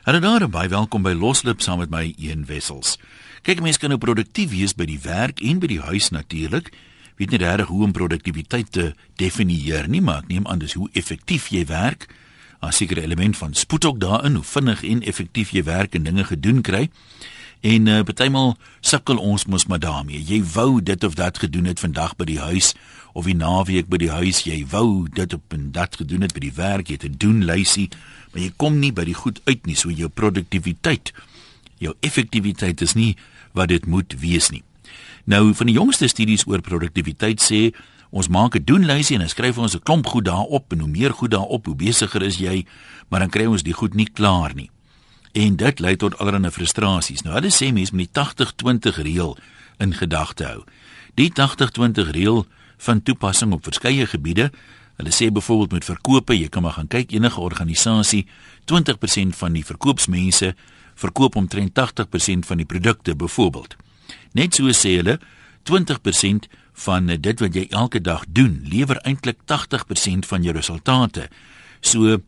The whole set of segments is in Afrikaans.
Hallo daar baie welkom by Loslip saam met my Een Wessels. Kyk, mense kan nou produktief wees by die werk en by die huis natuurlik. Weet nie regtig hoe om produktiwiteit te definieer nie, maar ek neem aan dis hoe effektief jy werk. 'n Sekere element van spoed ook daarin, hoe vinnig en effektief jy werk en dinge gedoen kry. En uh, partymal sukkel ons mos maar daarmee. Jy wou dit of dat gedoen het vandag by die huis of die naweek by die huis. Jy wou dit op en dat gedoen het by die werk. Jy het 'n doen lysie, maar jy kom nie by die goed uit nie. So jou produktiwiteit, jou effektiwiteit is nie wat dit moet wees nie. Nou van die jongste studies oor produktiwiteit sê ons maak 'n doenlysie en dan skryf ons 'n klomp goed daarop en hoe meer goed daarop, hoe besigger is jy, maar dan kry ons die goed nie klaar nie en dit lei tot allerlei frustrasies. Nou hulle sê mense moet die 80-20 reël in gedagte hou. Die 80-20 reël van toepassing op verskeie gebiede. Hulle sê byvoorbeeld met verkope, jy kan maar gaan kyk enige organisasie, 20% van die verkoopsmense verkoop omtrent 80% van die produkte byvoorbeeld. Net so sê hulle 20% van dit wat jy elke dag doen, lewer eintlik 80% van jou resultate. So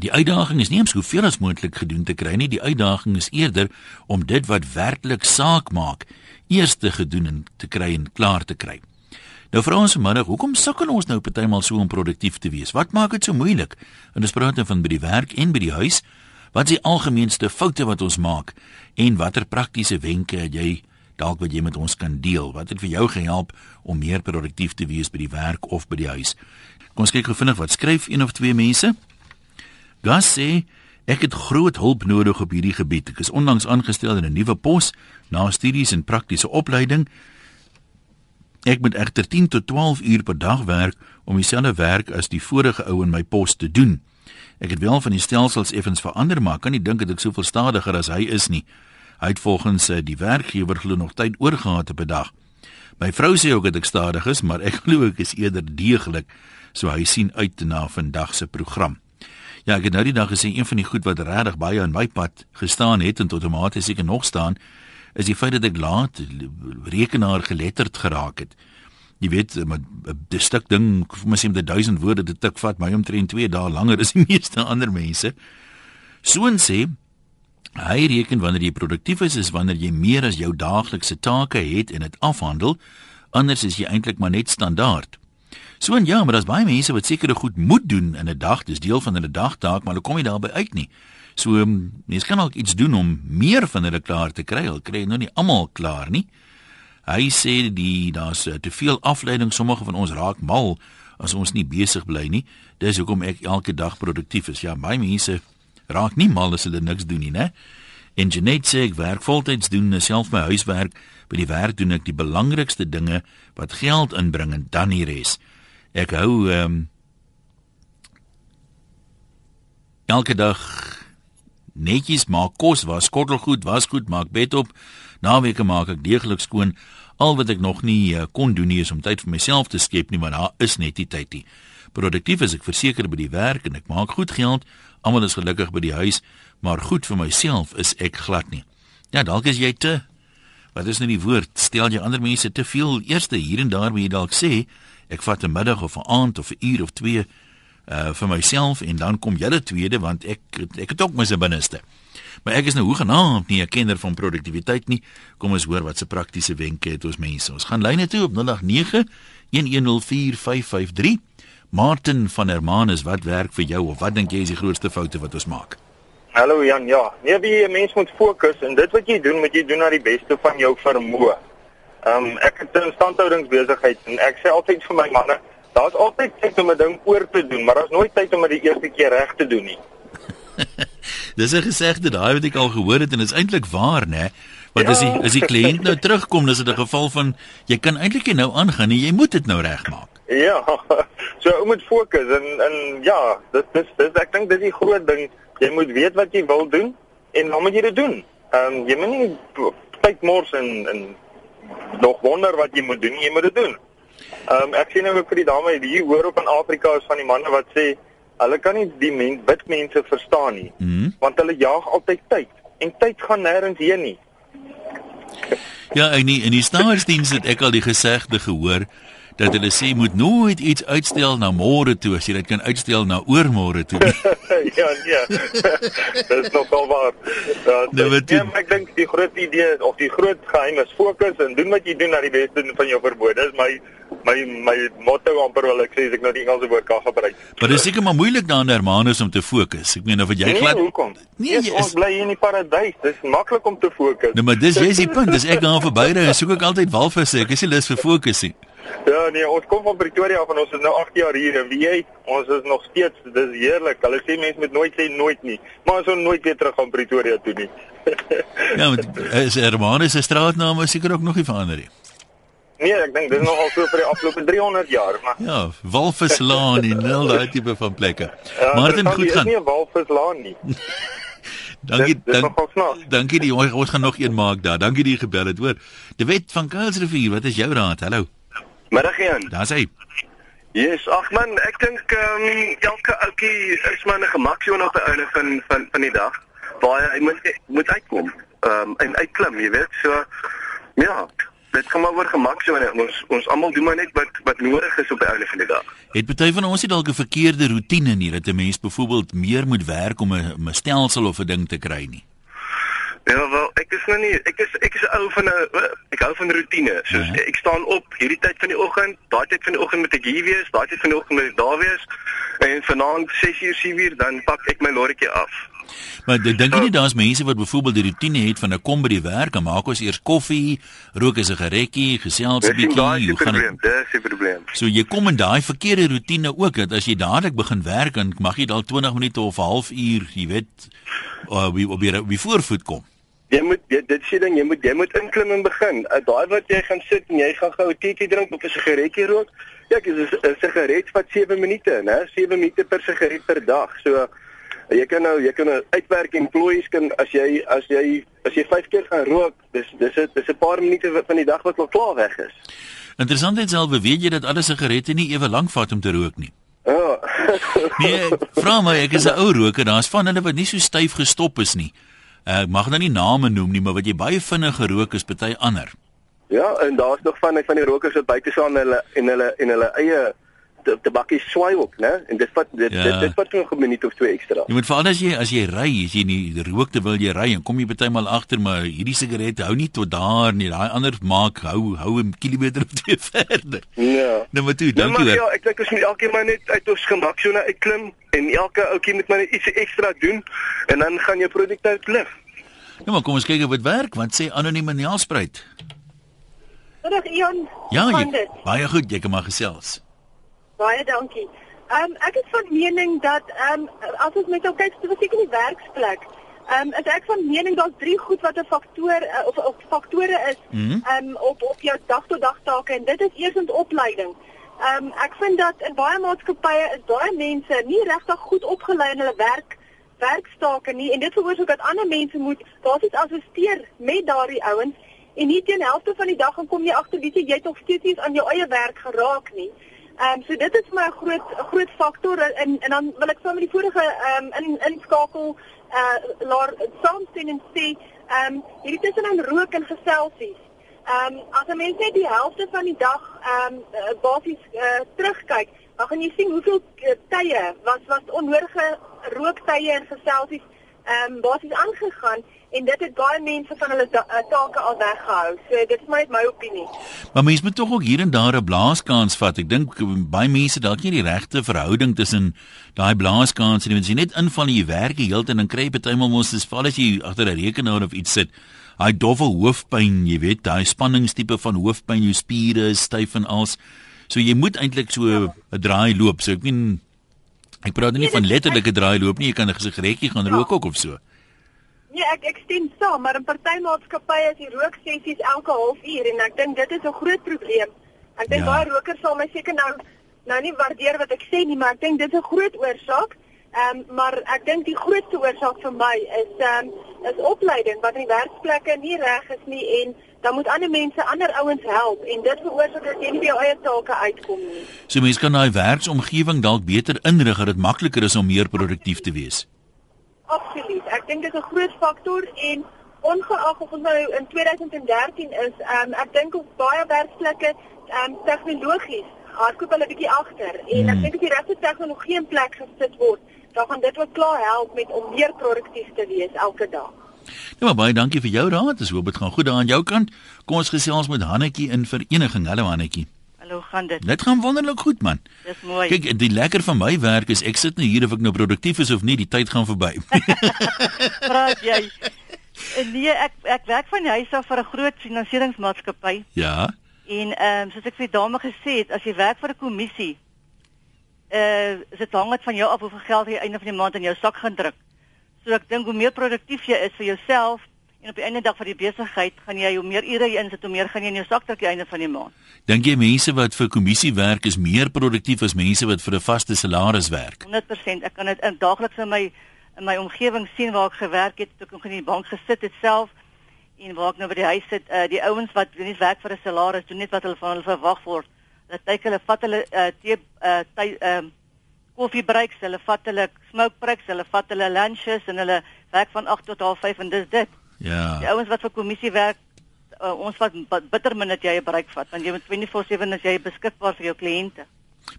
Die uitdaging is nie om soveel as moontlik gedoen te kry nie, die uitdaging is eerder om dit wat werklik saak maak, eers te gedoen en te kry en klaar te kry. Nou vra ons vanmiddag, hoekom sukkel ons nou partymal so om produktief te wees? Wat maak dit so moeilik? En ons praat dan van by die werk en by die huis. Wat is die algemeenste foute wat ons maak en watter praktiese wenke het jy dalk wat jy met ons kan deel? Wat het vir jou gehelp om meer produktief te wees by die werk of by die huis? Kom ons kyk gou vinnig wat skryf een of twee mense. Gas sê ek het groot hulp nodig op hierdie gebied. Ek is onlangs aangestel in 'n nuwe pos na studies en praktiese opleiding. Ek moet egter 10 tot 12 uur per dag werk om dieselfde werk as die vorige ou in my pos te doen. Ek het wel van die stelsels effens verander, maar kan nie dink dat ek soveel stadiger as hy is nie. Hy het volgens eh, die werkgewer glo nog tyd oorgehad op 'n dag. My vrou sê ook dat ek stadig is, maar ek glo ek is eerder deeglik, so hy sien uit na vandag se program. Ja, ek het nou die dag gesê een van die goed wat regtig baie aan my pad gestaan het en tot outomaties seker nog staan, is die feit dat ek laat rekenaar geletterd geraak het. Jy weet, 'n stuk ding, vir my sê om die 1000 woorde te tik vat my omtrent 2 dae langer as die meeste ander mense. Soon sê hy reken wanneer jy produktief is is wanneer jy meer as jou daaglikse take het en dit afhandel, anders is jy eintlik maar net standaard. So en ja, maar daar's baie mense wat sekere goed moet doen in 'n dag, dis deel van hulle dagtaak, maar hulle kom nie daarby uit nie. So ehm, mense kan ook iets doen om meer van hulle klaar te kry. Hulle kry nou nie almal klaar nie. Hy sê die daar's uh, te veel afleiding, sommige van ons raak mal as ons nie besig bly nie. Dis hoekom ek elke dag produktief is. Ja, baie mense raak nie mal as hulle niks doen nie, né? En Janet sê ek werk voltyds doen self my huiswerk. By die werk doen ek die belangrikste dinge wat geld inbring en dan die res. Ek hou ehm um, elke dag netjies maak kos, was skottelgoed, was goed, maak bed op. Naweke maak ek deeglik skoon. Al wat ek nog nie uh, kon doen nie is om tyd vir myself te skep nie, want daar is net nie tyd nie. Produktief is ek verseker by die werk en ek maak goed geld. Almal is gelukkig by die huis, maar goed vir myself is ek glad nie. Ja, dalk is jy te Wat is nou die woord? Stel jy ander mense te veel eerste hier en daar wie jy dalk sê, ek vat 'n middag of 'n aand of 'n uur of twee uh vir myself en dan kom julle tweede want ek ek het ook my se binneste. Maar ek is nou hoegenaamd nie 'n kenner van produktiwiteit nie. Kom ons hoor wat se praktiese wenke het ons mense. Ons gaan lyne toe op 089 1104553. Martin van Hermanus, wat werk vir jou of wat dink jy is die grootste foute wat ons maak? Hallo Jan, ja. Nee, wie 'n mens moet fokus en dit wat jy doen, moet jy doen na die beste van jou vermoë. Ehm um, ek het 'n instandhoudingsbesigheid en ek sê altyd vir my manne, daar's altyd tyd om 'n ding oor te doen, maar daar's nooit tyd om dit die eerste keer reg te doen nie. Dis 'n gesegde daai wat ek al gehoor het en dit is eintlik waar, né? Want ja. as die as die kliënt nou terugkom, dis dit 'n geval van jy kan eintlik nie nou aangaan nie, jy moet dit nou regmaak. Ja. So jy moet fokus en en ja, dit dis dis ek dink dis die groot ding. Jy moet weet wat jy wil doen en dan moet jy dit doen. Ehm um, jy moet nie tyd mors en en nog wonder wat jy moet doen, jy moet dit doen. Ehm um, ek sien nou ook vir die dame hier hoor op in Afrika is van die manne wat sê hulle kan nie die men, wit mense verstaan nie. Mm -hmm. Want hulle jaag altyd tyd en tyd gaan nêrens heen nie. Ja, en nie, in die staatsdiens het ek al die gesegde gehoor dat hulle sê moet nooit iets uitstel na môre toe as jy dit kan uitstel na oormôre toe. ja, ja. Dit is nogal waar. Ja, Nou, wat ja, doen- maar ek dink die groot idee of die groot geheim is fokus en doen wat jy doen na die beste van jou vermoë. Dis my my my motto amper wil ek sê as ek nou die Engelse woord kan gebruik. Maar dit is seker maar moeilik daar in Hermanus om te fokus. Ek meen of jy Nee, glad hoekom? Nee, Nee, jy ons is bly hier in die paradys. Dis maklik om te fokus. Nou maar dis jy's die punt. Dis ek gaan verbyry en soek ek altyd walvisse. Ek is nie lus vir fokus nie. Ja, nee, ons kom van Pretoria af en ons is nou 8 jaar hier en wie jy, ons is nog steeds, dis heerlik. Hulle sê mense moet nooit sê nooit nie, maar ons sal nooit weer terug gaan Pretoria toe nie. Ja, want is Hermanus se straatnaam is seker ook nog nie verander nie. Nee, ek dink dis nog al so vir die afgelope 300 jaar, maar Ja, Walvislaan en al daai tipe van plekke. Ja, Martin, goed gaan. nie 'n walvislaan nie. Dankie, Dis- dis dank, nogal dankie die ons ons gaan nog een maak daar. Dankie die gebel het, hoor. De Wet van Kuilsrivier, wat is jou raad? Hallo. Middag Jan. Daar's hy. Yes, ag man, ek dink ehm um, elke ouetjie is maar 'n gemaksone op die einde van van van die dag waar hy moet moet uitkom. Ehm um, en uitklim, jy weet. So ja, dit kom maar oor gemaksone. Ons ons almal doen maar net wat wat nodig is op die einde van die dag. Het party van ons nie dalk 'n verkeerde roetine nie dat 'n mens byvoorbeeld meer moet werk om 'n 'n stelsel of 'n ding te kry nie. Ja, wel, ek is nou nie ek is ek is ou van 'n ek hou van rotine. Soos Ja. ek staan op hierdie tyd van die oggend, daai tyd van die oggend moet ek hier wees, daai tyd van die oggend moet ek daar wees. En vanaand 6uur, 7uur dan pak ek my lorrytjie af. Maar ek dink nie daar's mense wat byvoorbeeld die roetine het van 'n kom by die werk en maak ons eers koffie, rook 'n sigaretjie, gesels 'n Dis bietjie, hoe gaan probleem. dit? Dis die probleem. So jy kom in daai verkeerde roetine ook dat as jy dadelik begin werk dan mag jy dalk 20 minute of 'n halfuur, jy weet, uh, wie op die, die voorvoet kom. Jy moet jy, dit sê ding, jy moet jy moet inklim en begin. Uh, daai wat jy gaan sit en jy gaan gou 'n teetjie drink of 'n sigaretjie rook. Ja, ek is 'n sigaret vat 7 minute, né? 7 minute per sigaret per dag. So jy kan nou jy kan nou uitwerk employees kan as jy as jy as jy 5 keer gaan rook, dis dis 'n dis 'n paar minute van die dag wat al klaar weg is. Interessant is self weet jy dat alle sigarette nie ewe lank vat om te rook nie. Ja. Nee, vra my, ek is 'n ou roker, daar's van hulle wat nie so styf gestop is nie. Ek mag nou nie name noem nie, maar wat jy baie vinnig gerook is party ander. ja, en daar's nog van van die rokers wat buite staan hulle en hulle en hulle eie tabakkie swaai ook, né? En dit vat dit Ja. dit, dit vat nog 'n minuut of twee ekstra. Jy moet veral as jy as jy ry, as jy nie rook terwyl jy ry en kom jy partymal agter maar hierdie sigaret hou nie tot daar nie. Daai ander maak hou hou 'n kilometer of twee verder. Ja. Nou maar toe, Nou dankie hoor. ja, ek dink ons moet elkeen maar net uit ons gemaksone uitklim en elke ouetjie moet maar net iets ekstra doen en dan gaan jou produktiwiteit lig. Nou maar kom ons kyk of dit werk. Wat sê anonieme Nelspruit? Middag Ian. Ja, Hoe jy, baie goed, jy kan maar gesels. Baie dankie. Ehm um, ek is van mening dat ehm um, as ons met jou kyk spesifiek in die werksplek, ehm um, is ek van mening daar's drie goed wat 'n faktor uh, of of faktore is ehm Mhm. um, op op jou dag tot dag take en dit is eerstens opleiding. Ehm um, ek vind dat in baie maatskappye is baie mense nie regtig goed opgelei in hulle werk werkstake nie en dit veroorsaak dat ander mense moet basies assisteer met daardie ouens en nie teen helfte van die dag dan kom jy agter weet jy jy het nog steeds nie aan jou eie werk geraak nie. Ehm um, so dit is my groot groot faktor en en dan wil ek saam met die vorige ehm um, in inskakel uh laat saamstem en sê ehm um, hierdie tussenin rook en geselsies. Ehm um, as 'n mens net die helfte van die dag ehm um, basies uh, terugkyk, dan gaan jy sien hoeveel uh, tye was was onnodige rooktye en geselsies ehm um, basies aangegaan en dit het baie mense van hulle ta uh, take al weggehou. So dit is maar net my opinie. Maar mense moet tog ook hier en daar 'n blaaskans vat. Ek dink baie mense dalk nie die regte verhouding tussen daai blaaskans en as jy net inval en jy werk die hele tyd en dan kry jy partymal mos dis val as jy agter 'n rekenaar of iets sit. Daai dowwe hoofpyn, jy weet, daai spanningstipe van hoofpyn, jou spiere is styf en als. So jy moet eintlik so 'n draai loop. So ek meen ek praat nie van letterlike draai loop nie, jy kan 'n sigaretjie gaan rook ook of so. Nee, ek ek stem saam, maar in party maatskappye is die rooksessies elke halfuur en ek dink dit is 'n groot probleem. Ek dink Ja. baie rokers sal my seker nou nou nie waardeer wat ek sê nie, maar ek dink dit is 'n groot oorsaak. Ehm um, maar ek dink die grootste oorsaak vir my is ehm um, is opleiding wat in die werksplekke nie reg is nie en dan moet ander mense ander ouens help en dit veroorsaak dat jy nie by jou eie take uitkom nie. So mense kan daai werksomgewing dalk beter inrig dat dit makliker is om meer produktief te wees. Absoluut. Ek dink dit is 'n groot faktor en ongeag of ons nou in 2013 is, um, ek dink op baie werkplekke um, tegnologies hardloop hulle bietjie agter en hmm. ek dink as die regte tegnologie in plek gesit word, dan gaan dit ook klaar help met om meer produktief te wees elke dag. Ja, maar baie dankie vir jou raad. Dis hoop dit gaan goed daar aan jou kant. Kom ons gesels met Hannetjie in vereniging. Hallo Hannetjie. Hallo, gaan dit? Dit gaan wonderlik goed man. Dis mooi. Kyk, die lekker van my werk is ek sit nie hier of ek nou produktief is of nie, die tyd gaan verby. Praat jy? Nee, ek ek werk van die huis af vir 'n groot finansieringsmaatskappy. Ja. En ehm um, soos ek vir die dame gesê het, as jy werk vir 'n kommissie, uh is dit hang dit van jou af hoeveel geld jy einde van die maand in jou sak gaan druk. So ek dink hoe meer produktief jy is vir jouself en op die einde dag van die besigheid, gaan jy hoe meer ure jy insit, hoe meer gaan jy in jou sak druk aan die einde van die maand. Dink jy mense wat vir kommissie werk is meer produktief as mense wat vir 'n vaste salaris werk? 100%. Ek kan dit daagliks in my in my omgewing sien waar ek gewerk het, toe ek nog in die bank gesit het self en waar ek nou by die huis sit, uh, die ouens wat nie werk vir 'n salaris, doen net wat hulle van hulle verwag word. Hulle kyk hulle vat hulle uh, tee uh, ehm uh, koffie breaks, hulle vat hulle smoke breaks, hulle vat hulle lunches en hulle werk van 8 tot 5 en dis dit. Ja. Die ouens wat vir kommissie werk, uh, ons wat bitter min dat jy 'n bereik vat, want jy moet 24/7 as jy beskikbaar vir jou kliënte.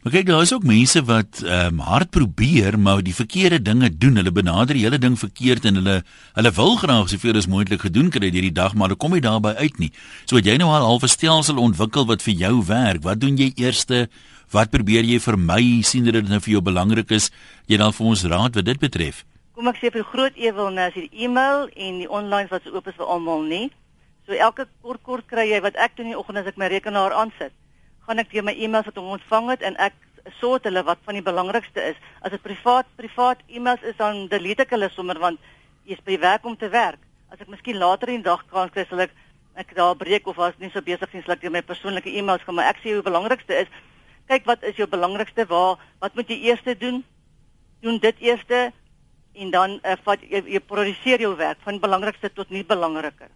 Maar kyk, daar is ook mense wat ehm um, hard probeer, maar die verkeerde dinge doen. Hulle benader die hele ding verkeerd en hulle hulle wil graag soveel as moontlik gedoen kry hierdie dag, maar hulle kom nie daarby uit nie. So het jy nou al half 'n stelsel ontwikkel wat vir jou werk. Wat doen jy eerste? Wat probeer jy vermy? sien dit nou vir jou belangrik is? Jy dan vir ons raad wat dit betref. Kom ek sê vir groot ewel nou as die e-mail en die online wat oop is vir almal nie. So elke kort kort kry jy wat ek doen in die oggend as ek my rekenaar aansit gaan ek weer my e-mails wat hom ontvang het en ek sort hulle wat van die belangrikste is. As dit privaat privaat e-mails is dan delete ek hulle sommer want jy's by werk om te werk. As ek miskien later in die dag kan kry sal ek ek daar breek of as nie so besig nie sal ek my persoonlike e-mails gaan maar ek sê hoe belangrikste is. Kyk wat is jou belangrikste waar wat moet jy eers doen? Doen dit eers en dan uh, vat jy, jy produseer jou werk van belangrikste tot nie belangriker.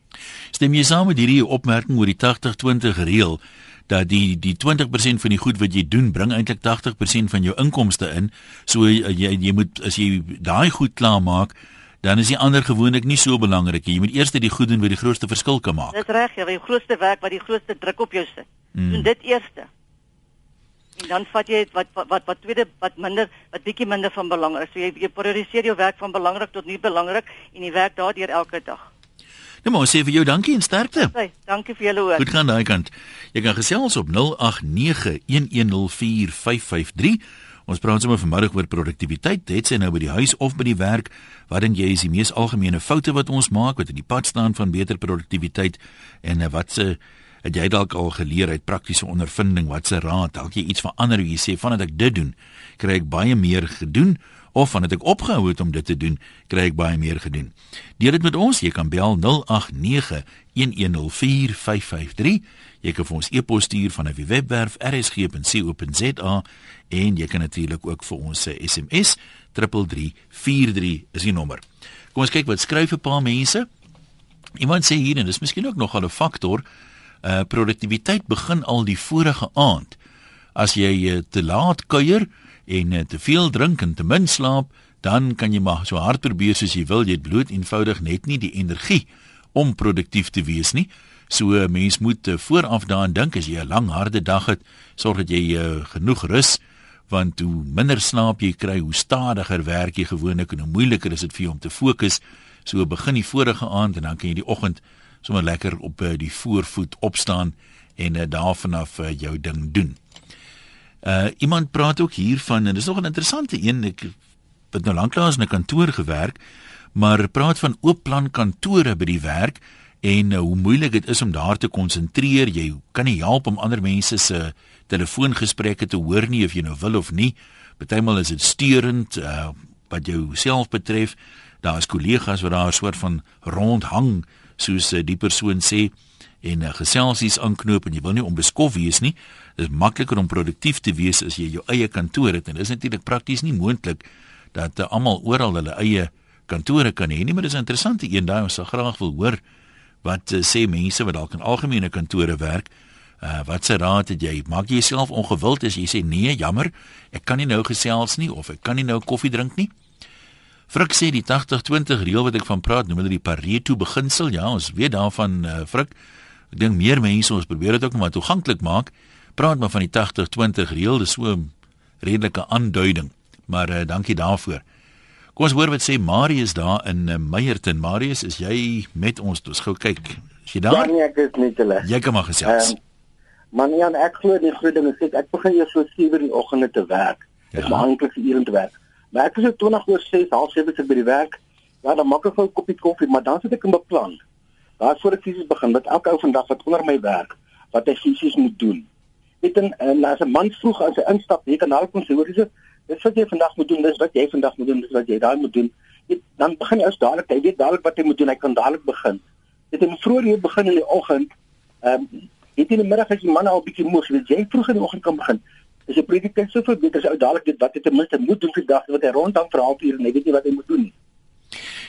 Stem jy saam met hierdie opmerking oor die 80-20 reël? dat die die 20% van die goed wat jy doen bring eintlik 80% van jou inkomste in. So jy jy moet as jy daai goed klaar maak, dan is die ander gewoonlik nie so belangrik nie. Jy moet eers die goed doen wat die grootste verskil kan maak. Dis reg, jy ja, die grootste werk wat die grootste druk op jou sit. Hmm. Doen dit eers. En dan vat jy wat wat wat, wat tweede wat minder wat bietjie minder van belang is. So jy, jy prioritiseer jou werk van belangrik tot nie belangrik en jy werk daardeur elke dag. Net maar sê vir jou dankie en sterkte. Hey, dankie vir julle ook. Goed gaan daai kant. Jy kan gesels op 0891104553. Ons praat sommer vanmiddag oor produktiwiteit, dit sê nou by die huis of by die werk. Wat dink jy is die mees algemene foute wat ons maak wat in die pad staan van beter produktiwiteit en eh, wat se het jy dalk al geleer uit praktiese ondervinding? Wat se raad? Dalk jy iets verander wie jy sê vandat ek dit doen, kry ek baie meer gedoen of wanneer ek opgehou het om dit te doen, kry ek baie meer gedoen. Deur dit met ons, jy kan bel 0891104553. Jy kan vir ons e-pos stuur van 'n webwerf rsg.co.za en jy kan natuurlik ook vir ons 'n SMS 3343 is die nommer. Kom ons kyk wat skryf 'n paar mense. Iemand sê hier en dis miskien ook nog 'n faktor, uh produktiwiteit begin al die vorige aand. As jy uh, te laat kuier, en uh, te veel drink en te min slaap, dan kan jy maar so hard probeer soos jy wil, jy het bloot eenvoudig net nie die energie om produktief te wees nie. So 'n uh, mens moet uh, vooraf daaraan dink as jy 'n lang harde dag het, sorg dat jy uh, genoeg rus want hoe minder slaap jy kry, hoe stadiger werk jy gewoonlik en hoe moeiliker is dit vir jou om te fokus. So begin die vorige aand en dan kan jy die oggend sommer lekker op uh, die voorvoet opstaan en uh, daarvan af uh, jou ding doen. Uh iemand praat ook hiervan en dis nog 'n interessante een ek het nou lanklaas in 'n kantoor gewerk, maar praat van oop plan kantore by die werk en uh, hoe moeilik dit is om daar te konsentreer. Jy kan nie help om ander mense se telefoongesprekke te hoor nie of jy nou wil of nie. Partymal is dit steurend uh wat jou self betref. Daar is kollegas wat daar 'n soort van rondhang soos uh, die persoon sê en uh, geselsies aanknoop en jy wil nie onbeskof wees nie. Dit is makliker om produktief te wees as jy jou eie kantoor het en dit is natuurlik prakties nie moontlik dat uh, almal oral hulle eie kantore kan hê nie, maar dis 'n interessante een daai ons sal graag wil hoor wat uh, sê mense wat dalk in algemene kantore werk. Uh, wat se raad het jy? Maak jy jouself ongewild as jy sê nee, jammer, ek kan nie nou gesels nie of ek kan nie nou koffie drink nie? Frik sê die 80-20 reël wat ek van praat, noem hulle die Pareto beginsel. Ja, ons weet daarvan uh, Frik. Ek dink meer mense ons probeer dit ook maar toeganklik maak. Praat maar van die 80-20 reël, dis so 'n redelike aanduiding. Maar uh, dankie daarvoor. Kom ons hoor wat sê Marius daar in uh, Meyerton. Marius, is jy met ons? Ons gou kyk. Is jy daar? Ja, nee, ek is net hulle. Jy kan maar gesels. Um, man, ja, ek glo die groot ding is ek, ek begin eers so 7 in die oggende te werk. Ja. is maklik vir ure te werk. Maar ek is so 20 oor 6, half 7 sit by die werk. Ja, dan maak ek gou 'n koppie koffie, maar dan sit ek in beplan. Daar voor ek fisies begin met elke ou vandag wat onder my werk, wat hy fisies moet doen. En, en as 'n man vroeg as hy instap, jy kan kon sê hoor dis dis wat jy vandag moet doen, dis wat jy vandag moet doen, dis wat jy daai moet doen. Weet, dan begin jy as dadelik, jy weet dadelik wat jy moet doen, hy kan dadelik begin. Dit is vroeër hier begin in die oggend. Ehm um, het in die middag as die man al 'n bietjie moeg, weet jy vroeg in die oggend kan begin. As jy prediker soveel beter as ou dadelik dit wat jy ten minste moet doen vir dag wat hy rondom vir 'n halfuur en hy weet nie wat hy moet doen nie.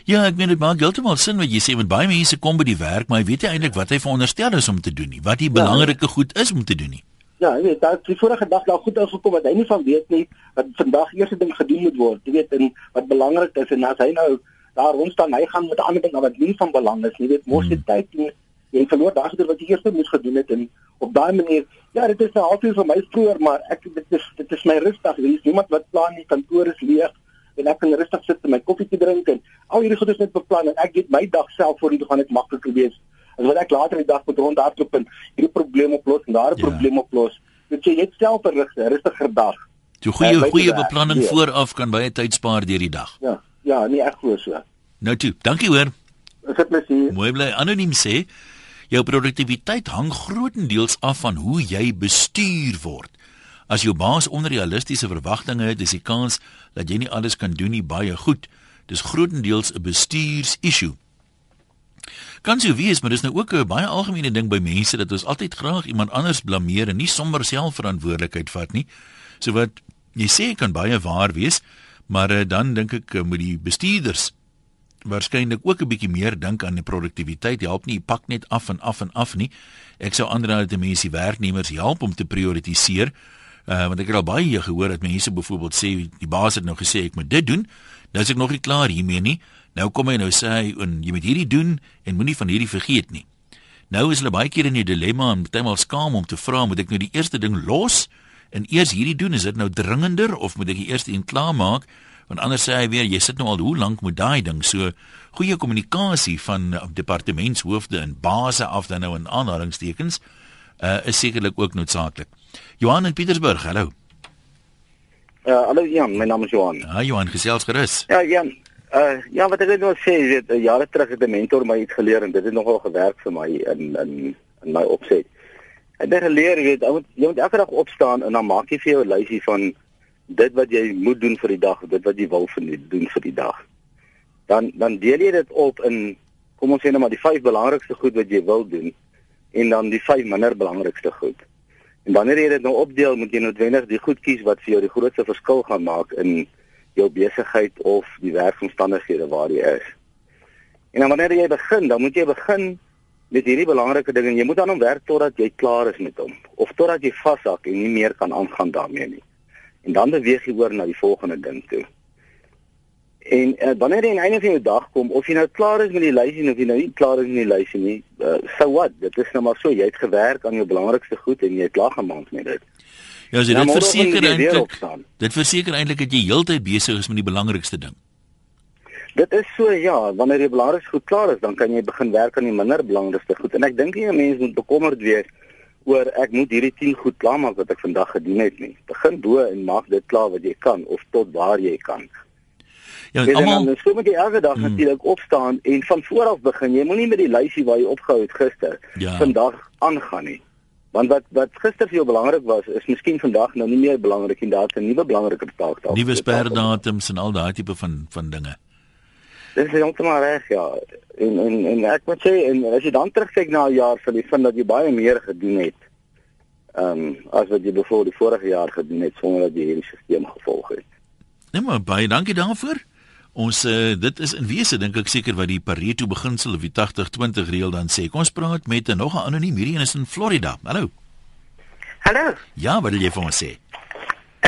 Ja, ek meen dit maak heeltemal sin wat jy sê want baie mense kom by die werk, maar hy weet nie eintlik wat hy veronderstel is om te doen nie. Wat die ja, belangrike ja. goed is om te doen nie. Ja, jy weet, daar die vorige dag daar goed uitgekom wat hy nie van weet nie wat vandag eerste ding gedoen moet word. Jy weet, en wat belangrik is en as hy nou daar rond staan, hy gaan met ander dinge wat nie van belang is nie. Jy weet, mos jy tyd nie jy verloor daai gedoen wat jy eers moes gedoen het en op daai manier ja dit is 'n halfuur vir my vroeër maar ek dit is dit is my rustig. Is niemand wat plan nie kantoor is leeg en ek kan rustig sit en my koffie drink en al hierdie goed is net beplan en ek het my dag self voor die gaan dit makliker wees as wat ek later die dag moet rondhardloop en hierdie probleem oplos en daai ja. probleem oplos. Dit jy net self 'n rustige rustiger dag. Jy goeie goeie beplanning ja. vooraf kan baie tyd spaar deur die dag. Ja ja nee ek glo so. Nou toe dankie hoor. Dit is net mooi bly anoniem sê Jou produktiwiteit hang grootendeels af van hoe jy bestuur word. As jou baas onrealistiese verwagtinge het, is die kans dat jy nie alles kan doen nie baie goed. Dis grootendeels 'n bestuurs-issue. Kan sou wees, maar dis nou ook 'n baie algemene ding by mense dat ons altyd graag iemand anders blameer en nie sommer self verantwoordelikheid vat nie. So wat jy sê kan baie waar wees, maar eh, dan dink ek eh, moet die bestuurders waarskynlik ook 'n bietjie meer dink aan die produktiwiteit. Help nie pak net af en af en af nie. Ek sou ander uit die mense werknemers help om te prioritiseer. Uh want ek het al baie gehoor dat mense byvoorbeeld sê die baas het nou gesê ek moet dit doen. Nou is ek nog nie klaar hiermee nie. Nou kom hy nou sê en jy moet hierdie doen en moenie van hierdie vergeet nie. Nou is hulle baie keer in 'n dilemma en baie maal skaam om te vra moet ek nou die eerste ding los en eers hierdie doen is dit nou dringender of moet ek die eerste een klaar maak? Want anders sê hy weer jy sit nou al hoe lank met daai ding so goeie kommunikasie van uh, departementshoofde en baase af dan nou in aanhalingstekens uh, is sekerlik ook noodsaaklik. Johan in Pietersburg, hallo. Uh, hallo Jan, my naam is Johan. Ja, Johan, gesels gerus. Ja, Jan. Uh ja, wat ek net nou sê, jy weet, jare terug het 'n mentor my iets geleer en dit het nogal gewerk vir my in in in my opset. Ek het geleer, jy weet, jy moet elke dag opstaan en dan maak jy vir jou 'n lysie van dit wat jy moet doen vir die dag, dit wat jy wil doen vir die dag. Dan dan deel jy dit op in kom ons sê net maar die vyf belangrikste goed wat jy wil doen en dan die vyf minder belangrikste goed. En wanneer jy dit nou opdeel, moet jy noodwendig die goed kies wat vir jou die grootste verskil gaan maak in jou besigheid of die werksomstandighede waar jy is. En dan wanneer jy begin, dan moet jy begin met hierdie belangrike ding en jy moet aan hom werk totdat jy klaar is met hom of totdat jy vashak en nie meer kan aangaan daarmee nie en dan beweeg jy oor na die volgende ding toe. En uh, wanneer jy aan die einde van die dag kom, of jy nou klaar is met die lysie of jy nou nie klaar is met die lysie nie, uh, so wat? Dit is nou maar so, jy het gewerk aan jou belangrikste goed en jy het klaar gemaak met dit. Ja, so dit verseker eintlik. Dit verseker eintlik dat jy heeltyd besig is met die belangrikste ding. Dit is so ja, wanneer jy belangrikste goed klaar is, dan kan jy begin werk aan die minder belangrikste goed. En ek dink nie 'n mens moet bekommerd wees oor ek moet hierdie 10 goed klaar maak wat ek vandag gedoen het nie. Begin bo en maak dit klaar wat jy kan of tot waar jy kan. Ja, almal dan so moet jy elke dag hmm. natuurlik opstaan en van voor af begin. Jy moenie met die lysie waar jy opgehou het gister ja. vandag aangaan nie. Want wat wat gister vir jou belangrik was, is miskien vandag nou nie meer belangrik en daar's 'n nuwe belangriker taak daar. Nuwe sperdatums en al daai tipe van van dinge. Dit is heeltemal reg, ja. En en en ek moet sê en as jy dan terugkyk na 'n jaar van die vind dat jy baie meer gedoen het. Ehm um, as wat jy bevoor die vorige jaar gedoen het sonder dat jy hierdie stelsel gevolg het. Nee maar baie dankie daarvoor. Ons uh, dit is in wese dink ek seker wat die Pareto beginsel of die 80-20 reël dan sê. Kom ons praat met 'n nog 'n anoniem hierdie een is in Florida. Hallo. Hallo. Ja, wat wil jy vir ons sê?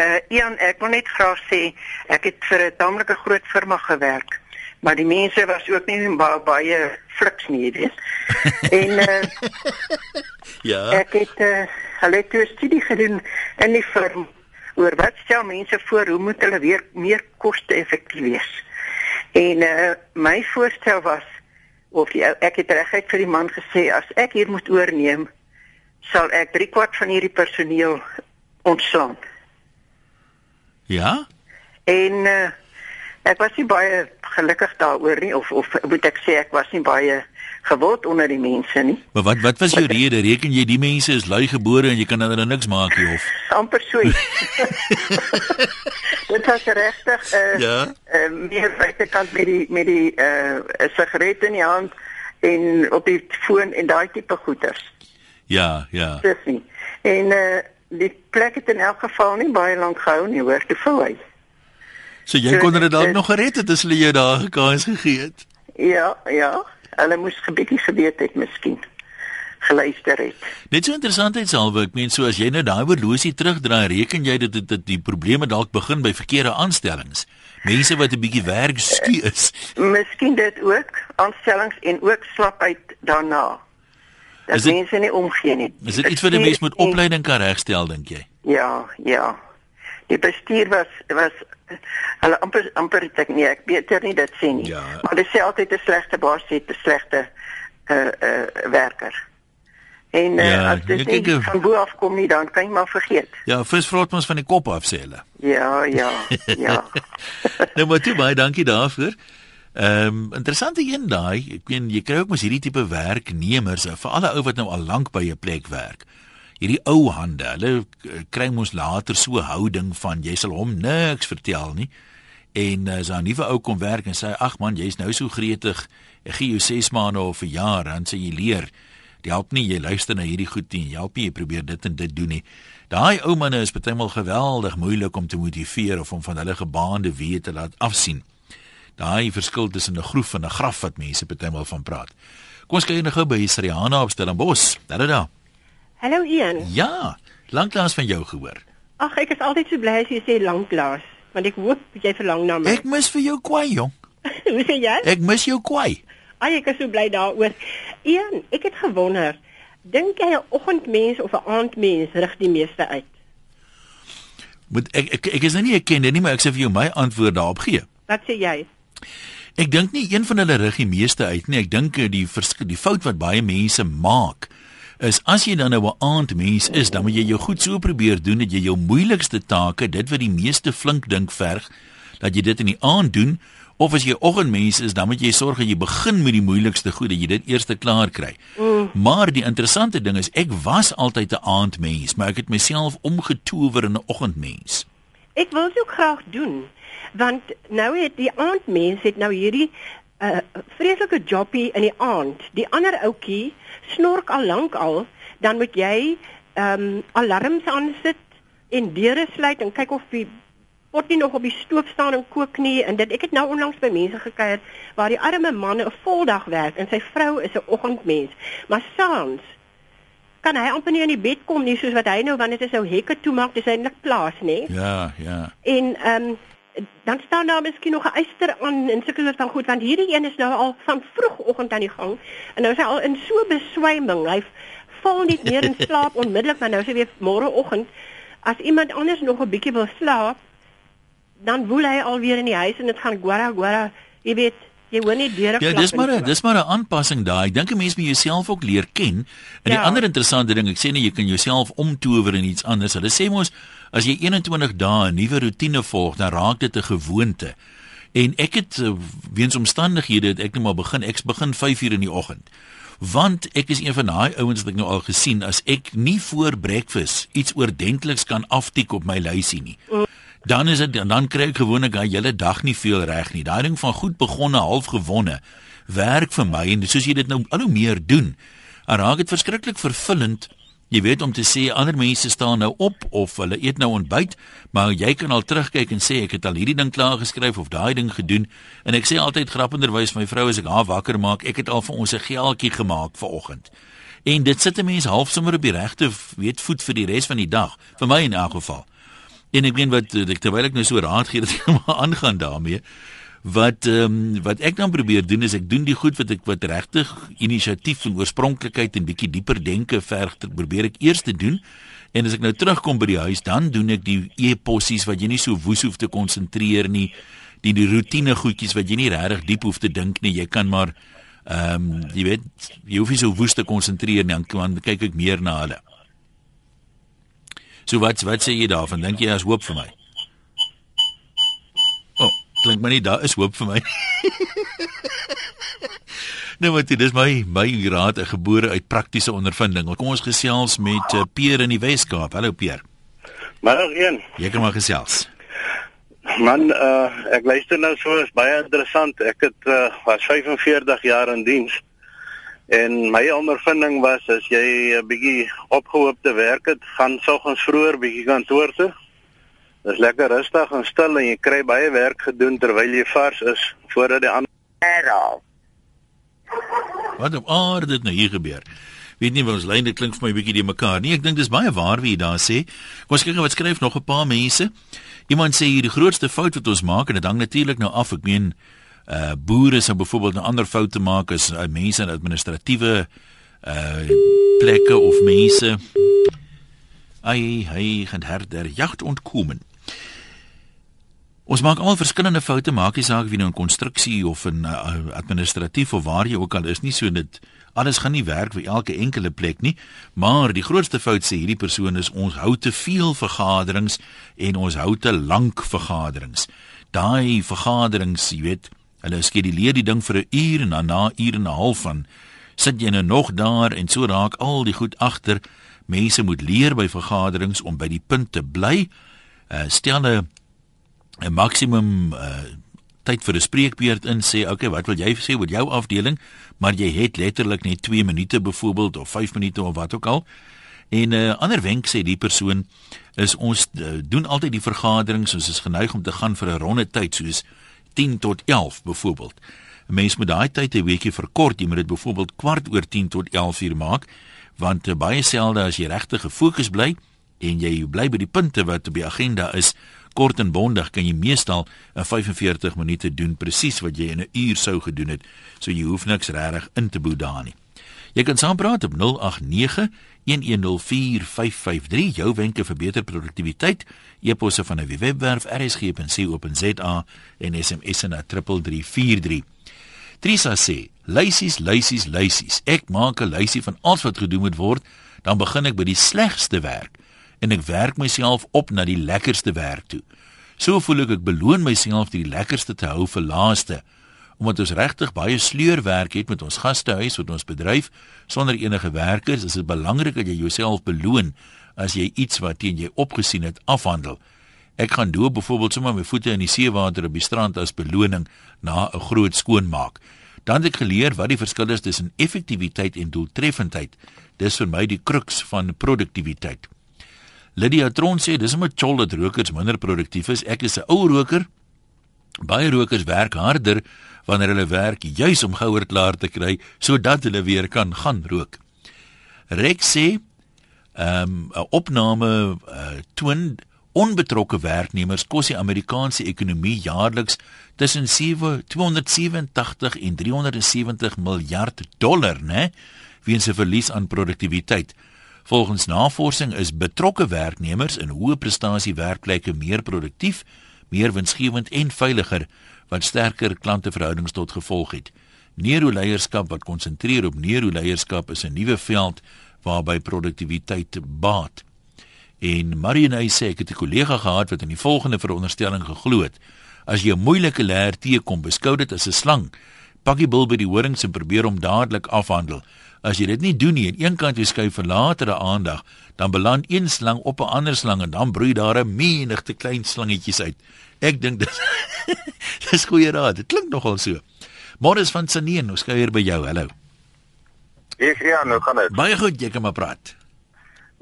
Uh Ian, ek wil net graag sê ek het vir 'n tamelike groot firma gewerk, maar die mense was ook nie baie baie fliks nie, jy weet. en uh Ja. ek het uh, hulle toe 'n studie gedoen in die firma oor wat stel mense voor hoe moet hulle weer meer koste-effektief wees. En uh my voorstel was of die, ou- ek het reguit vir die man gesê as ek hier moet oorneem, sal ek 3 kwart van hierdie personeel ontslaan. Ja? En uh, ek was nie baie gelukkig daaroor nie of of moet ek sê ek was nie baie gewild onder die mense nie. Maar wat wat was jou rede? Reken jy die mense is lui gebore en jy kan hulle niks maak nie of? amper so. Dit was regtig uh, Ja. uh, meer buitekant met die met die uh, sigaret in die hand en op die foon en daai tipe goeders. Ja, ja. Dis nie. En uh, die plek het in elk geval nie baie lank gehou nie, hoor, te vul hy. So jy kon dit dalk nog gered het as hulle jou daar gekans gegee het. Ja, ja. Hulle moes 'n bietjie geweet het miskien geluister het. Net so interessantheidshalwe, ek meen so as jy nou daai horlosie terugdraai, reken jy dat dit dat die probleme dalk begin by verkeerde aanstellings. Mense wat 'n bietjie werk skie is. Miskien dit ook aanstellings en ook slapheid daarna. Dat Is dit- mense nie omgee nie. Is dit iets wat 'n mens met opleiding kan regstel dink jy? Ja, ja. Die bestuur was was hulle amper amper ek nie ek beter nie dit sê nie. Ja. Maar hulle sê altyd 'n slegte baas het 'n slegte uh uh werker. En uh, Ja, as dit nie van bo af kom nie dan kan jy maar vergeet. Ja, vis vrot mos van die kop af sê hulle. Ja, ja, ja. nou maar toe baie dankie daarvoor. Ehm um, interessante een daai. Ek meen jy kry ook mos hierdie tipe werknemers, eh, veral ou wat nou al lank by 'n plek werk. Hierdie ou hande, hulle eh, kry mos later so houding van jy sal hom niks vertel nie. En as uh, 'n nuwe ou kom werk en sê ag man, jy's nou so gretig. Ek gee jou 6 maande of 'n jaar dan sê jy leer. Dit help nie jy luister na hierdie goed nie. Help nie jy probeer dit en dit doen nie. Daai ou manne is baie maal geweldig moeilik om te motiveer of om van hulle gebaande weë te laat afsien. Daai verskil tussen 'n groef en 'n graf wat mense baie maal van praat. Kom ons kyk nou by Sriana op Stellenbosch. Daar daar. Hallo Ian. Ja, lanklaas van jou gehoor. Ag, ek is altyd so bly as jy sê lanklaas, want ek hoop jy verlang na my. Ek mis vir jou kwai jong. Hoe sê jy? Ek mis jou kwai. Ai, ek is so bly daaroor. Ian, ek het gewonder, dink jy 'n oggendmens of 'n aandmens rig die meeste uit? Moet ek ek, ek is nou nie 'n kenner nie, maar ek sê vir jou my antwoord daarop gee. Wat sê jy? Ek dink nie een van hulle rig die meeste uit nie. Ek dink eh, die die fout wat baie mense maak is as jy dan nou 'n aandmens is, dan moet jy jou goed so probeer doen dat jy jou moeilikste take, dit wat die meeste flink dink verg, dat jy dit in die aand doen. Of as jy 'n oggendmens is, dan moet jy sorg dat jy begin met die moeilikste goed, dat jy dit eers klaar kry. Mm. Maar die interessante ding is ek was altyd 'n aandmens, maar ek het myself omgetower in 'n oggendmens. Ek wil dit ook graag doen, want nou het die aandmens het nou hierdie uh, vreeslike jobbie in die aand. Die ander ouetjie snork al lank al, dan moet jy ehm um, alarms aansit en deure sluit en kyk of die pot nie nog op die stoof staan en kook nie en dit ek het nou onlangs by mense gekuier waar die arme man 'n voldag werk en sy vrou is 'n oggendmens, maar saans kan hy amper nie in die bed kom nie soos wat hy nou wanneer dit is nou hekke toemaak, dis eintlik plaas, nê? Ja, ja. En ehm um, dan staan daar miskien nog 'n eyster aan en sulke soort van goed want hierdie een is nou al van vroegoggend aan die gang en nou is hy al in so beswyming. Hy val nie meer in slaap onmiddellik maar nou is hy weer môreoggend as iemand anders nog 'n bietjie wil slaap dan woel hy alweer in die huis en dit gaan gwara gwara. Jy weet, jy hoor nie deure Ja, klap dis en maar 'n dis maar 'n aanpassing daai. Ek dink 'n mens moet jouself ook leer ken. En die Ja. ander interessante ding, ek sê nie jy kan jouself omtower in iets anders. Hulle sê mos as jy 21 dae 'n nuwe rotine volg, dan raak dit 'n gewoonte. En ek het uh, weens omstandighede het ek net maar begin ek begin 5uur in die oggend. Want ek is een van daai ouens wat ek nou al gesien as ek nie voor breakfast iets oordentliks kan aftik op my lysie nie. Dan is dit dan kry ek gewoonlik hy hele dag nie veel reg nie. Daai ding van goed begonne, half gewonne werk vir my en soos jy dit nou al hoe meer doen, raak dit verskriklik vervullend. Jy weet om te sê ander mense staan nou op of hulle eet nou ontbyt, maar jy kan al terugkyk en sê ek het al hierdie ding klaar geskryf of daai ding gedoen en ek sê altyd grappenderwys my vrou as ek haar wakker maak, ek het al vir ons 'n geeltjie gemaak vir oggend. En dit sit 'n mens half sommer op die regte weet voet vir die res van die dag, vir my in elk geval. En ek meen wat terwyl ek nou so raad gee dat jy maar aangaan daarmee. Wat ehm um, wat ek dan probeer doen is ek doen die goed wat ek wat regtig inisiatief en oorspronklikheid en bietjie dieper denke verg probeer ek eers te doen. En as ek nou terugkom by die huis, dan doen ek die e-possies wat jy nie so woes hoef te konsentreer nie. Die die rotine goedjies wat jy nie regtig diep hoef te dink nie. Jy kan maar ehm um, jy weet, jy hoef nie so woes te konsentreer nie, dan kyk ek meer na hulle. So wat wat sê jy daarvan? Dink jy daar's hoop vir my? Klink my nie daar is hoop vir my. nou wat dit is my my raad 'n gebore uit praktiese ondervinding. Kom ons gesels met uh, Peer in die Weskaap. Hallo Peer. Maar een. Jy kan maar gesels. Man, uh, ek luister nou so, is baie interessant. Ek het uh, was 45 jaar in diens. En my ondervinding was as jy 'n bietjie opgehoopte werk het, gaan soggens vroeër bietjie kantoor toe. Dis lekker rustig en stil en jy kry baie werk gedoen terwyl jy vars is voordat die ander. Wat op aarde dit nou hier gebeur? Weet nie wat ons lyne klink vir my bietjie die mekaar nie. Ek dink dis baie waar wie daar sê. Kom ons kyk wat skryf nog 'n paar mense. Iemand sê hier die grootste fout wat ons maak en dit hang natuurlik nou af. Ek meen uh boere sou byvoorbeeld 'n ander fout te maak as uh, mense in administratiewe uh plekke of mense ai hy gaan herder jagt ontkomen. Ons maak almal verskillende foute, maak nie saak of jy nou in konstruksie of in uh, administratief of waar jy ook al is nie, so dit alles gaan nie werk vir elke enkele plek nie, maar die grootste fout sê hierdie persoon is ons hou te veel vergaderings en ons hou te lank vergaderings. Daai vergaderings, jy weet, Hulle skeduleer die ding vir 'n uur en dan na uur en 'n half van sit jy nou nog daar en so raak al die goed agter. Mense moet leer by vergaderings om by die punt te bly. Uh, stel 'n 'n maksimum uh, tyd vir 'n spreekbeurt in sê, "Oké, okay, wat wil jy sê oor jou afdeling?" Maar jy het letterlik net 2 minute byvoorbeeld of 5 minute of wat ook al. En 'n uh, ander wenk sê die persoon is ons uh, doen altyd die vergaderings ons is geneig om te gaan vir 'n ronde tyd soos 10 tot 11 byvoorbeeld. 'n Mens moet daai tyd 'n bietjie verkort. Jy moet dit byvoorbeeld kwart oor 10 tot 11 uur maak, want uh, baie selde as jy regtig gefokus bly en jy bly by die punte wat op die agenda is, kort en bondig kan jy meestal in 45 minute doen presies wat jy in 'n uur sou gedoen het. So jy hoef niks regtig in te boet daar nie. Jy kan saampraat op 089 1104553 jou wenke vir beter produktiwiteit e-posse van 'n webwerf rsg.co.za en SMS na 3343 Trisa sê luisies luisies luisies ek maak 'n luisie van alles wat gedoen moet word dan begin ek by die slegste werk en ek werk myself op na die lekkerste werk toe. So voel ek ek beloon myself die lekkerste te hou vir laaste omdat ons regtig baie sleurwerk het met ons gastehuis met ons bedryf. Sonder enige werkers is dit belangrik dat jy jouself beloon as jy iets wat teen jy opgesien het afhandel. Ek gaan doop byvoorbeeld sommer my voete in die seewater op die strand as beloning na 'n groot skoonmaak. Dan het ek geleer wat die verskil is tussen effektiwiteit en doeltreffendheid. Dis vir my die kruks van produktiwiteit Lydia Tron sê dis om 'n chol dat rokers minder produktief is ek is 'n ou roker baie rokers werk harder wanneer hulle werk juis om gouer klaar te kry sodat hulle weer kan gaan rook. Rex sê ehm, 'n um, opname uh, toon onbetrokke werknemers kos die Amerikaanse ekonomie jaarliks tussen 7 287 en 370 miljard dollar, né? Weens 'n verlies aan produktiwiteit. Volgens navorsing is betrokke werknemers in hoë prestasie werkplekke meer produktief, meer winsgewend en veiliger wat sterker klanteverhoudings tot gevolg het. Neuroleierskap wat konsentreer op neuroleierskap is 'n nuwe veld waarby produktiwiteit baat. En Marianne sê ek het 'n kollega gehad wat in die volgende veronderstelling geglo het: as jy 'n moeilike leer teekom, beskou dit as 'n slang. Pak die bil by die horings en probeer hom dadelik afhandel. As jy dit nie doen nie en eenkant jy skuif vir latere aandag, dan beland een slang op 'n ander slang en dan broei daar 'n menigte klein slangetjies uit. Ek dink dit Dis goeie raad. Dit klink nogal so. Morris van Saneen, ons kuier by jou. Hallo. Ek ja, nou gaan dit. Baie goed, jy kan maar praat.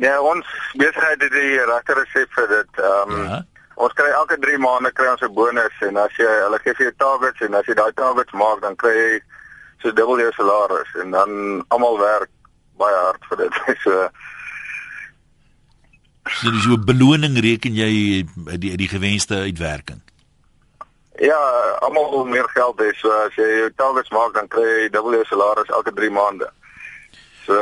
Ja, ons besigheid het die regte resep vir dit. Ehm um, ja. Ons kry elke 3 maande kry ons 'n bonus en as jy hulle gee vir jou targets en as jy daai targets maak, dan kry jy so dubbel jou salaris en dan almal werk baie hard vir dit. so So dis 'n beloning reken jy die die gewenste uitwerking. Ja, almal wil meer geld hê. So as jy jou targets maak, dan kry jy dubbel jou salaris elke 3 maande. So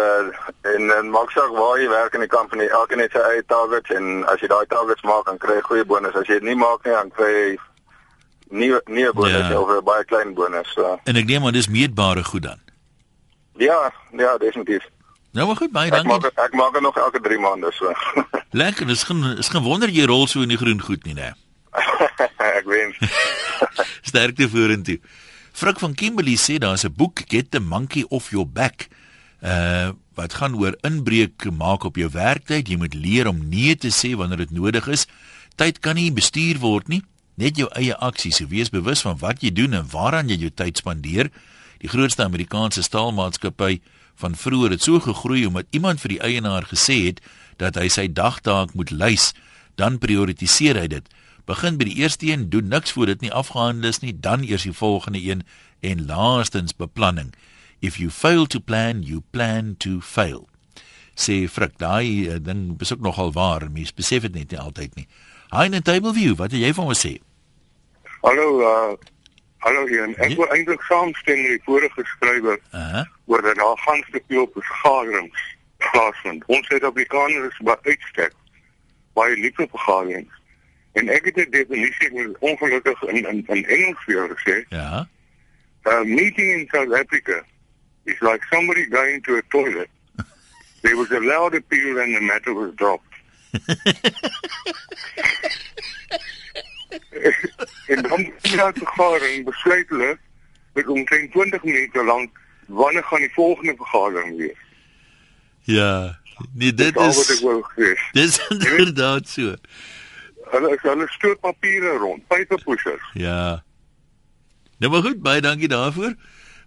en en maak saak waar jy werk in die company, elke net sy eie targets en as jy daai targets maak, dan kry jy goeie bonus. As jy dit nie maak nie, dan kry jy nie nie 'n bonus ja. of 'n baie klein bonus. So. En ek neem aan dis meetbare goed dan. Ja, ja, definitief. Nou maar goed, baie dankie. Ek maak ek maak dit nog elke 3 maande so. Lekker, dis geen is geen wonder jy rol so in die groen goed nie, né? ek wens. Sterkte vorentoe. Frik van Kimberley sê daar's 'n boek Get the Monkey Off Your Back. Uh wat gaan oor inbreuk maak op jou werktyd. Jy moet leer om nee te sê wanneer dit nodig is. Tyd kan nie bestuur word nie. Net jou eie aksies. Wees bewus van wat jy doen en waaraan jy jou tyd spandeer. Die grootste Amerikaanse staalmaatskappy van vroeër het so gegroei omdat iemand vir die eienaar gesê het dat hy sy dagtaak moet lys, dan prioritiseer hy dit. Begin by die eerste een, doen niks voor dit nie afgehandel is nie, dan eers die volgende een en laastens beplanning. If you fail to plan, you plan to fail. Sê Frik, daai uh, ding is ook nogal waar, mens besef dit net nie altyd nie. Hi in table view, wat het jy van my sê? Hallo, uh hallo hier. Ek wil eintlik saamstem met die vorige skrywer. Uh -huh. oor dat daar gaan te veel vergaderings plaasvind. Ons Suid-Afrikaners is baie uitstek baie lief op vergaderings. En ek het 'n definisie met ongelukkig in in in Engels jou gesê. Ja. A meeting in South Africa is like somebody going to a toilet. There was a loud appeal and the matter was dropped. en dan het die vergadering besluit hulle dat om 20 minute lank wanneer gaan die volgende vergadering wees. Ja, nee dit is Dis inderdaad so. Hulle is hulle stoot papiere rond, paper pushers. Ja. Nou maar goed, baie dankie daarvoor.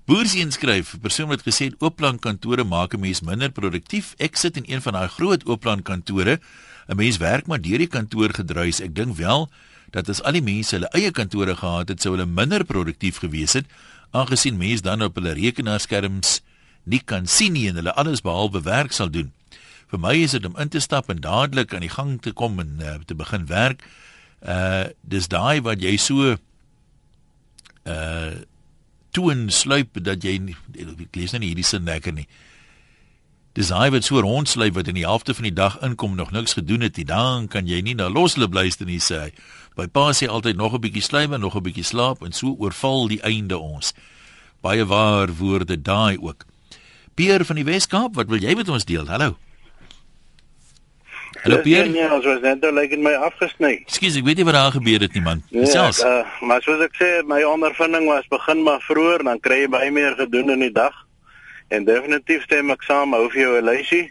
Boersien skryf, 'n persoon wat gesê het oopplan kantore maak 'n mens minder produktief. Ek sit in een van daai groot oopplan kantore. 'n Mens werk maar deur die kantoor gedruis. Ek dink wel dat as al die mense hulle eie kantore gehad het, sou hulle minder produktief gewees het, aangesien mense dan op hulle rekenaarskerms nie kan sien nie en hulle alles behalwe werk sal doen. Vir my is dit om in te stap en dadelik aan die gang te kom en uh, te begin werk. Uh dis daai wat jy so uh toe en sluip dat jy ek lees nou nie hierdie sin lekker nie. Dis daai wat so rondsluip wat in die helfte van die dag inkom nog niks gedoen het nie. Dan kan jy nie na losloop luister nie sê. By pa sê altyd nog 'n bietjie sluip en nog 'n bietjie slaap en so oorval die einde ons. Baie waar woorde daai ook. Pier van die Weskaap, wat wil jy met ons deel? Hallo. Hallo Pierre. Nee, ons was net nou lyk in my afgesny. Ekskuus, ek weet nie wat daar gebeur het nie man. Selfs. Nee, uh, maar soos ek sê, my ondervinding was begin maar vroeër, dan kry jy baie meer gedoen in die dag. En definitief stem ek saam, hou vir jou 'n lysie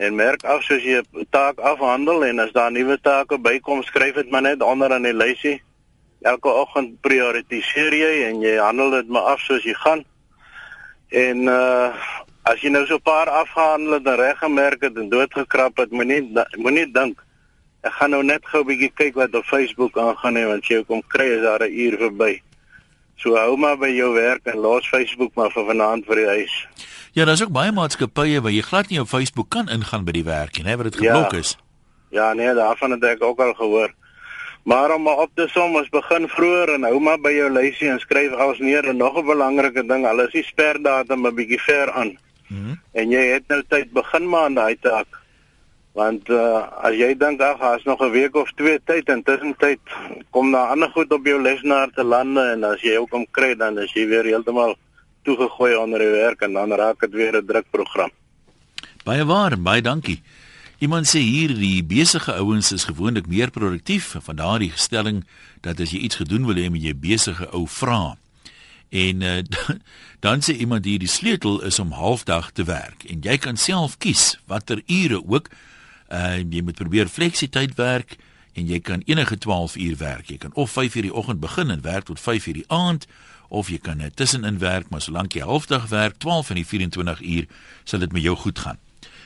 en merk af soos jy 'n taak afhandel en as daar nuwe take bykom, skryf dit maar net onder aan die lysie. Elke oggend prioritiseer jy en jy handel dit maar af soos jy gaan. En uh as jy nou so 'n paar afgehandel het en reggemerk het en doodgekrap het, moenie moenie dink ek gaan nou net gou 'n bietjie kyk wat op Facebook aangaan nie want jy kom kry is daar 'n uur verby. So hou maar by jou werk en los Facebook maar vir vanaand vir die huis. Ja, daar's ook baie maatskappye waar jy glad nie op Facebook kan ingaan by die werk nie, hè, wat dit geblok ja. is. Ja, nee, daarvan het ek ook al gehoor. Maar om maar op te som, ons begin vroeër en hou maar by jou lysie en skryf alles neer en nog 'n belangrike ding, al is die sperdatum 'n bietjie ver aan. -hmm. En jy het nou tyd begin maar aan daai taak. Want uh, as jy dink ag, daar's nog 'n week of twee tyd en tussentyd kom daar ander goed op jou lesenaar te lande en as jy ook hom kry dan is jy weer heeltemal toegegooi onder die werk en dan raak dit weer 'n drukprogram. Baie waar, baie dankie. Iemand sê hier die besige ouens is gewoonlik meer produktief van daardie stelling dat as jy iets gedoen wil hê, moet jy besige ou vra. En uh, dan sê iemand hier die sleutel is om halfdag te werk en jy kan self kies watter ure ook. Uh jy moet probeer fleksiteit werk en jy kan enige 12 uur werk. Jy kan of 5 uur die oggend begin en werk tot 5 uur die aand of jy kan net tussenin werk, maar solank jy halfdag werk, 12 van die 24 uur, sal dit met jou goed gaan.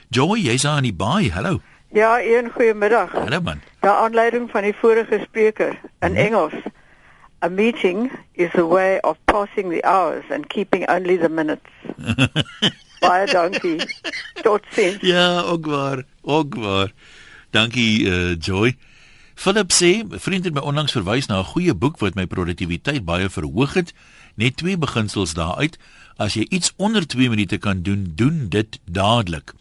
Joy, jy's aan die baai. Hallo. Ja, een goeiemiddag. Hallo man. Ja, aanleiding van die vorige spreker in mm -hmm. Engels. A meeting is a way of passing the hours and keeping only the minutes. Baie dankie. Tot sins. Ja, ook waar, ook waar. Dankie uh, Joy. Philip sê, vriend het my onlangs verwys na 'n goeie boek wat my produktiwiteit baie verhoog het. Net twee beginsels daaruit: as jy iets onder 2 minute kan doen, doen dit dadelik.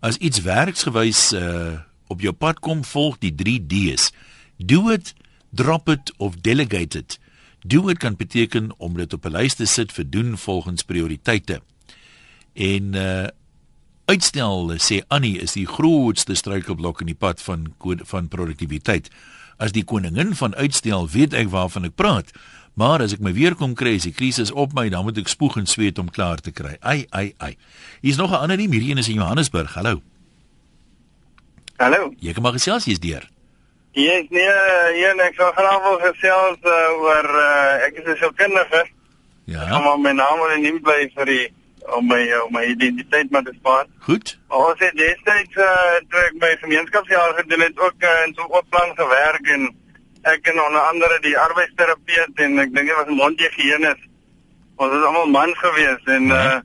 As iets werksgewys uh op jou pad kom, volg die 3 D's. Do it, drop it of delegate it. Do it kan beteken om dit op 'n lys te sit vir doen volgens prioriteite. En uh uitstel sê Annie is die grootste struikelblok in die pad van van produktiwiteit. As die koningin van uitstel weet ek waarvan ek praat. Maar as ek my weer kom kry, is die krisis op my, dan moet ek spoeg en sweet om klaar te kry. Ai ai ai. Hier's nog 'n ding, hierdie een is in Johannesburg. Hallo. Hallo. Jy kan maar gesels hier's deur. Yes, nee, hier ek sou graag wil gesels uh, oor uh, ek is 'n sielkundige. Ja. Maar my naam en nie bly vir die om my om my identiteit maar te spaar. Goed. Ons het destyds uh, toe ek my gemeenskapsjaar gedoen het ook uh, in so 'n plan gewerk en ek en onder andere die arbeidsterapeut en ek dink dit was geheen is. Ons was almal mans gewees en ja. uh,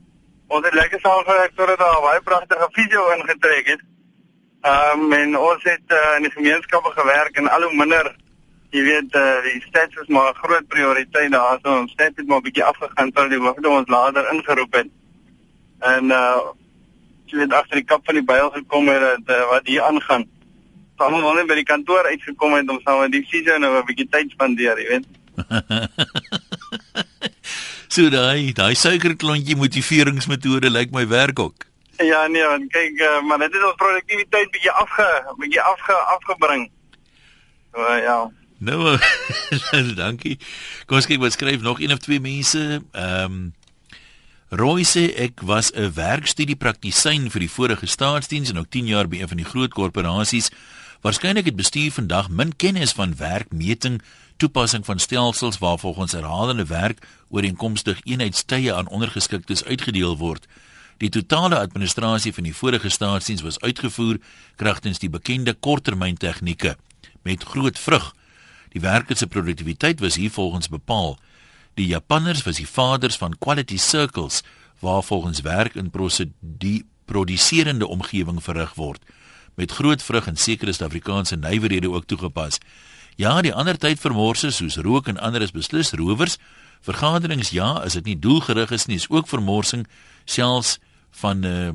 ons het lekker saam gewerk totdat daar baie pragtige video ingetrek het. Ehm um, en ons het uh, in die gemeenskappe gewerk en al hoe minder jy weet uh, die stats is maar 'n groot prioriteit daar so ons stats het maar 'n bietjie afgegaan terwyl die hoofde ons later ingeroep het. En uh jy weet agter die kap van die byl gekom het dat uh, wat hier aangaan. Almal wil net by die kantoor uitgekom het om saam met die fisio nou 'n bietjie tyd spandeer, jy weet. so daai daai suikerklontjie motiveringsmetode lyk my werk ook. Ja nee, want kyk, uh, maar dit het ons produktiwiteit bietjie afge bietjie afge afgebring. So uh, ja. Nou, dankie. Kom kyk wat skryf nog een of twee mense. Ehm um, Roy sê ek was 'n werkstudie praktisyn vir die vorige staatsdiens en ook 10 jaar by een van die groot korporasies. Waarskynlik het bestuur vandag min kennis van werkmeting, toepassing van stelsels waar volgens herhalende werk ooreenkomstig eenheidstye aan ondergeskiktes uitgedeel word. Die totale administrasie van die vorige staatsdiens was uitgevoer kragtens die bekende korttermyn tegnieke met groot vrug. Die werkers se produktiwiteit was hier volgens bepaal. Die Japanners was die vaders van quality circles waar volgens werk in prosedie produserende omgewing verrig word met groot vrug en sekere Suid-Afrikaanse nywerhede ook toegepas. Ja, die ander tyd vermorse soos rook en ander is beslis rowers. Vergaderings ja, as dit nie doelgerig is nie, is ook vermorsing selfs van uh, eh,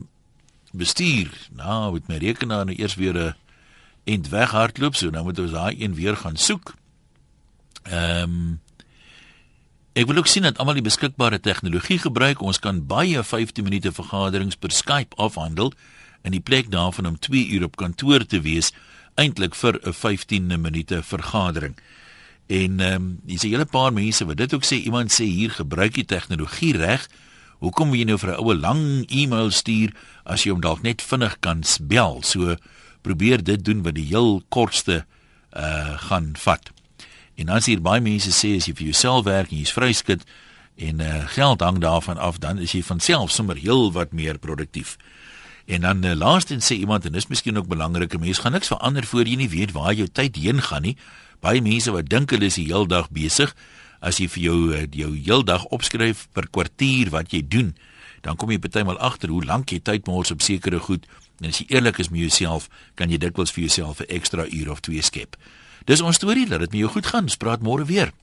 bestuur. Nou, met my rekenaar nou eers weer 'n uh, end weghardloop, so nou moet ons daai een weer gaan soek. Ehm um, Ek wil ook sien dat almal die beskikbare tegnologie gebruik. Ons kan baie 15 minute vergaderings per Skype afhandel in die plek daarvan om 2 uur op kantoor te wees eintlik vir 'n 15 minute vergadering. En ehm um, dis 'n hele paar mense wat dit ook sê. Iemand sê hier gebruik die tegnologie reg. Hoekom wil jy nou vir 'n oue lang e-mail stuur as jy hom dalk net vinnig kan bel? So probeer dit doen wat die heel kortste uh gaan vat. En as hier baie mense sê as jy vir jouself werk en jy's vryskut en uh, geld hang daarvan af, dan is jy van self sommer heel wat meer produktief. En dan uh, laastens sê iemand en dis miskien ook belangrik, mense gaan niks verander voor jy nie weet waar jou tyd heen gaan nie. Baie mense wat dink hulle is die hele dag besig, as jy vir jou uh, jou heel dag opskryf per kwartier wat jy doen, dan kom jy partymal agter hoe lank jy tyd mors op sekere goed. En as jy eerlik is met jouself, kan jy dikwels vir jouself 'n ekstra uur of twee skep. Dis ons storie, laat dit met jou goed gaan. Ons praat môre weer.